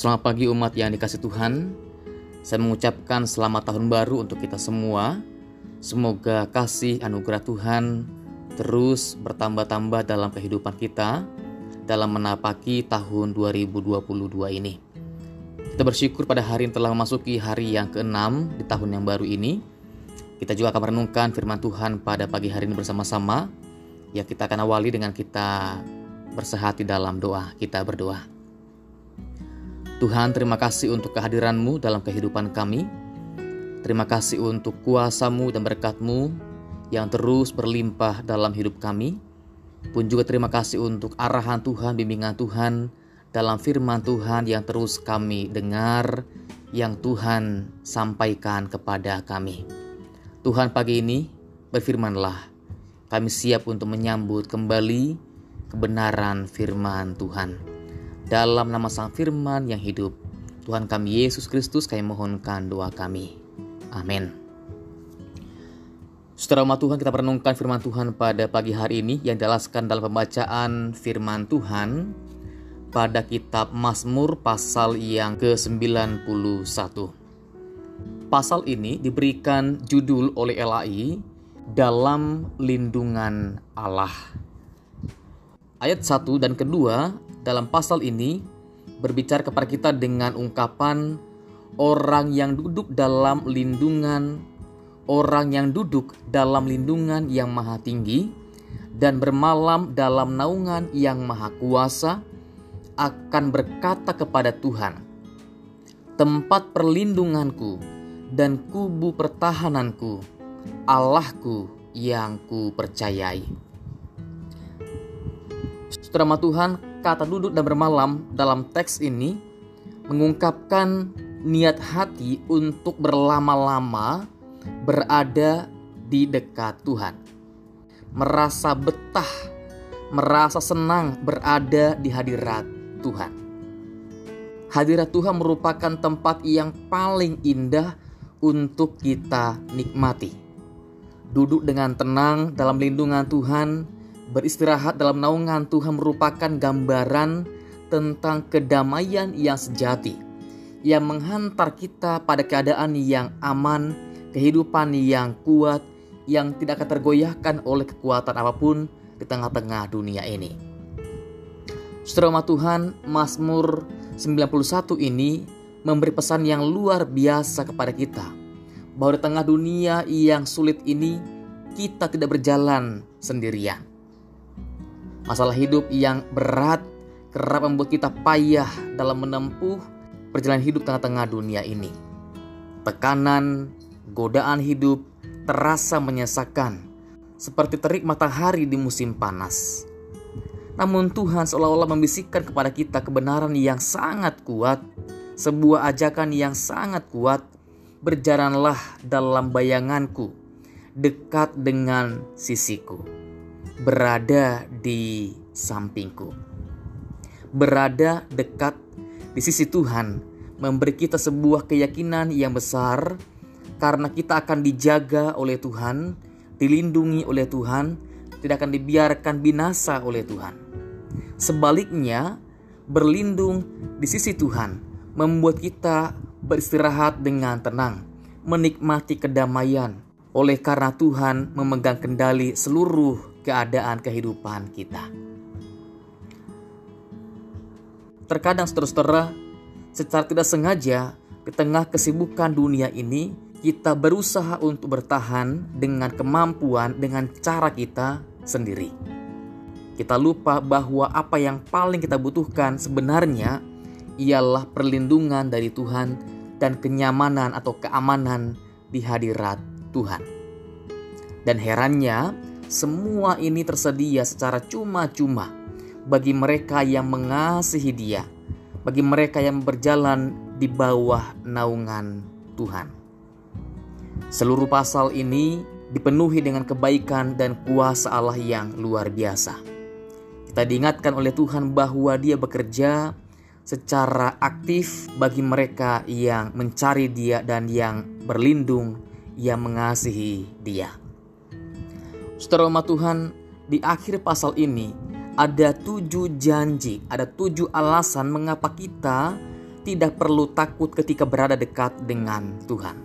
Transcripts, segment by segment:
Selamat pagi umat yang dikasih Tuhan. Saya mengucapkan selamat tahun baru untuk kita semua. Semoga kasih anugerah Tuhan terus bertambah-tambah dalam kehidupan kita dalam menapaki tahun 2022 ini. Kita bersyukur pada hari yang telah memasuki hari yang ke-6 di tahun yang baru ini. Kita juga akan merenungkan firman Tuhan pada pagi hari ini bersama-sama. Ya kita akan awali dengan kita bersehati dalam doa. Kita berdoa. Tuhan terima kasih untuk kehadiranmu dalam kehidupan kami. Terima kasih untuk kuasamu dan berkatmu yang terus berlimpah dalam hidup kami. Pun juga terima kasih untuk arahan Tuhan, bimbingan Tuhan dalam firman Tuhan yang terus kami dengar, yang Tuhan sampaikan kepada kami. Tuhan pagi ini berfirmanlah, kami siap untuk menyambut kembali kebenaran firman Tuhan. Dalam nama Sang Firman yang hidup, Tuhan kami Yesus Kristus kami mohonkan doa kami. Amin. Saudara umat Tuhan kita merenungkan firman Tuhan pada pagi hari ini yang dijelaskan dalam pembacaan firman Tuhan pada kitab Mazmur pasal yang ke-91. Pasal ini diberikan judul oleh LAI dalam lindungan Allah. Ayat 1 dan kedua dalam pasal ini berbicara kepada kita dengan ungkapan orang yang duduk dalam lindungan orang yang duduk dalam lindungan yang maha tinggi dan bermalam dalam naungan yang maha kuasa akan berkata kepada Tuhan, tempat perlindunganku dan kubu pertahananku, Allahku yang ku percayai. Saudara Tuhan, kata duduk dan bermalam dalam teks ini mengungkapkan niat hati untuk berlama-lama berada di dekat Tuhan. Merasa betah, merasa senang berada di hadirat Tuhan. Hadirat Tuhan merupakan tempat yang paling indah untuk kita nikmati. Duduk dengan tenang dalam lindungan Tuhan Beristirahat dalam naungan Tuhan merupakan gambaran tentang kedamaian yang sejati yang menghantar kita pada keadaan yang aman, kehidupan yang kuat, yang tidak akan tergoyahkan oleh kekuatan apa pun di tengah-tengah dunia ini. Saudara Tuhan, Mazmur 91 ini memberi pesan yang luar biasa kepada kita. Bahwa di tengah dunia yang sulit ini, kita tidak berjalan sendirian. Masalah hidup yang berat kerap membuat kita payah dalam menempuh perjalanan hidup tengah-tengah dunia ini. Tekanan, godaan hidup terasa menyesakan, seperti terik matahari di musim panas. Namun Tuhan seolah-olah membisikkan kepada kita kebenaran yang sangat kuat, sebuah ajakan yang sangat kuat, berjalanlah dalam bayanganku, dekat dengan sisiku berada di sampingku. Berada dekat di sisi Tuhan memberi kita sebuah keyakinan yang besar karena kita akan dijaga oleh Tuhan, dilindungi oleh Tuhan, tidak akan dibiarkan binasa oleh Tuhan. Sebaliknya, berlindung di sisi Tuhan membuat kita beristirahat dengan tenang, menikmati kedamaian oleh karena Tuhan memegang kendali seluruh keadaan kehidupan kita. Terkadang saudara-saudara, secara tidak sengaja di tengah kesibukan dunia ini, kita berusaha untuk bertahan dengan kemampuan dengan cara kita sendiri. Kita lupa bahwa apa yang paling kita butuhkan sebenarnya ialah perlindungan dari Tuhan dan kenyamanan atau keamanan di hadirat Tuhan. Dan herannya, semua ini tersedia secara cuma-cuma bagi mereka yang mengasihi Dia, bagi mereka yang berjalan di bawah naungan Tuhan. Seluruh pasal ini dipenuhi dengan kebaikan dan kuasa Allah yang luar biasa. Kita diingatkan oleh Tuhan bahwa Dia bekerja secara aktif bagi mereka yang mencari Dia dan yang berlindung, yang mengasihi Dia. Saudara umat Tuhan, di akhir pasal ini ada tujuh janji, ada tujuh alasan mengapa kita tidak perlu takut ketika berada dekat dengan Tuhan.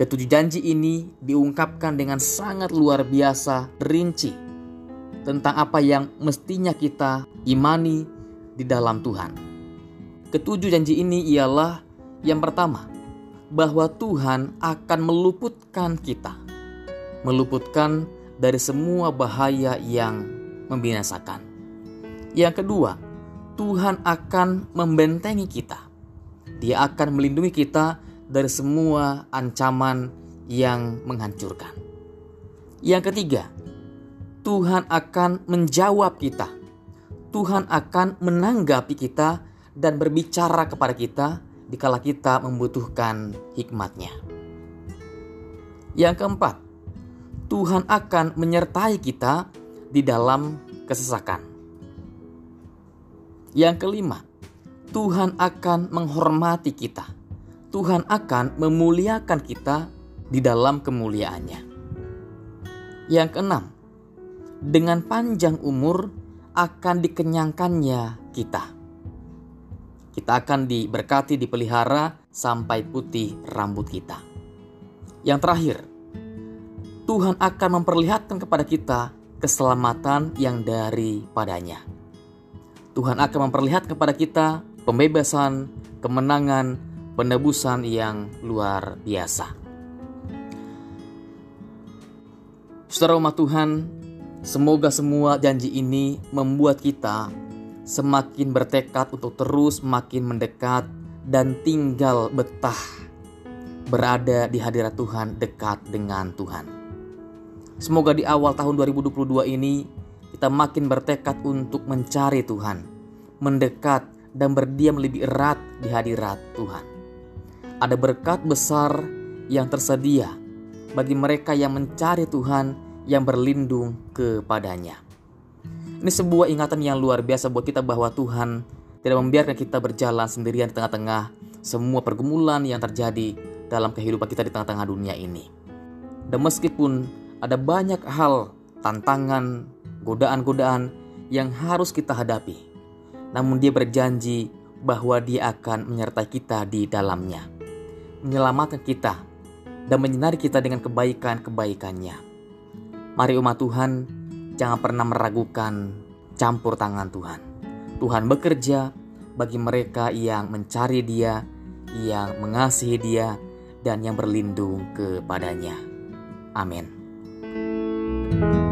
Ketujuh janji ini diungkapkan dengan sangat luar biasa rinci tentang apa yang mestinya kita imani di dalam Tuhan. Ketujuh janji ini ialah yang pertama, bahwa Tuhan akan meluputkan kita, meluputkan dari semua bahaya yang membinasakan. Yang kedua, Tuhan akan membentengi kita. Dia akan melindungi kita dari semua ancaman yang menghancurkan. Yang ketiga, Tuhan akan menjawab kita. Tuhan akan menanggapi kita dan berbicara kepada kita dikala kita membutuhkan hikmatnya. Yang keempat, Tuhan akan menyertai kita di dalam kesesakan. Yang kelima, Tuhan akan menghormati kita. Tuhan akan memuliakan kita di dalam kemuliaannya. Yang keenam, dengan panjang umur akan dikenyangkannya kita. Kita akan diberkati, dipelihara sampai putih rambut kita. Yang terakhir, Tuhan akan memperlihatkan kepada kita keselamatan yang daripadanya. Tuhan akan memperlihatkan kepada kita pembebasan, kemenangan, penebusan yang luar biasa. Saudara umat Tuhan, semoga semua janji ini membuat kita semakin bertekad untuk terus makin mendekat dan tinggal betah berada di hadirat Tuhan dekat dengan Tuhan. Semoga di awal tahun 2022 ini kita makin bertekad untuk mencari Tuhan, mendekat dan berdiam lebih erat di hadirat Tuhan. Ada berkat besar yang tersedia bagi mereka yang mencari Tuhan yang berlindung kepadanya. Ini sebuah ingatan yang luar biasa buat kita bahwa Tuhan tidak membiarkan kita berjalan sendirian di tengah-tengah semua pergumulan yang terjadi dalam kehidupan kita di tengah-tengah dunia ini. Dan meskipun ada banyak hal, tantangan, godaan-godaan yang harus kita hadapi, namun Dia berjanji bahwa Dia akan menyertai kita di dalamnya, menyelamatkan kita, dan menyinari kita dengan kebaikan-kebaikannya. Mari umat Tuhan, Jangan pernah meragukan campur tangan Tuhan. Tuhan bekerja bagi mereka yang mencari Dia, yang mengasihi Dia, dan yang berlindung kepadanya. Amin. Thank you.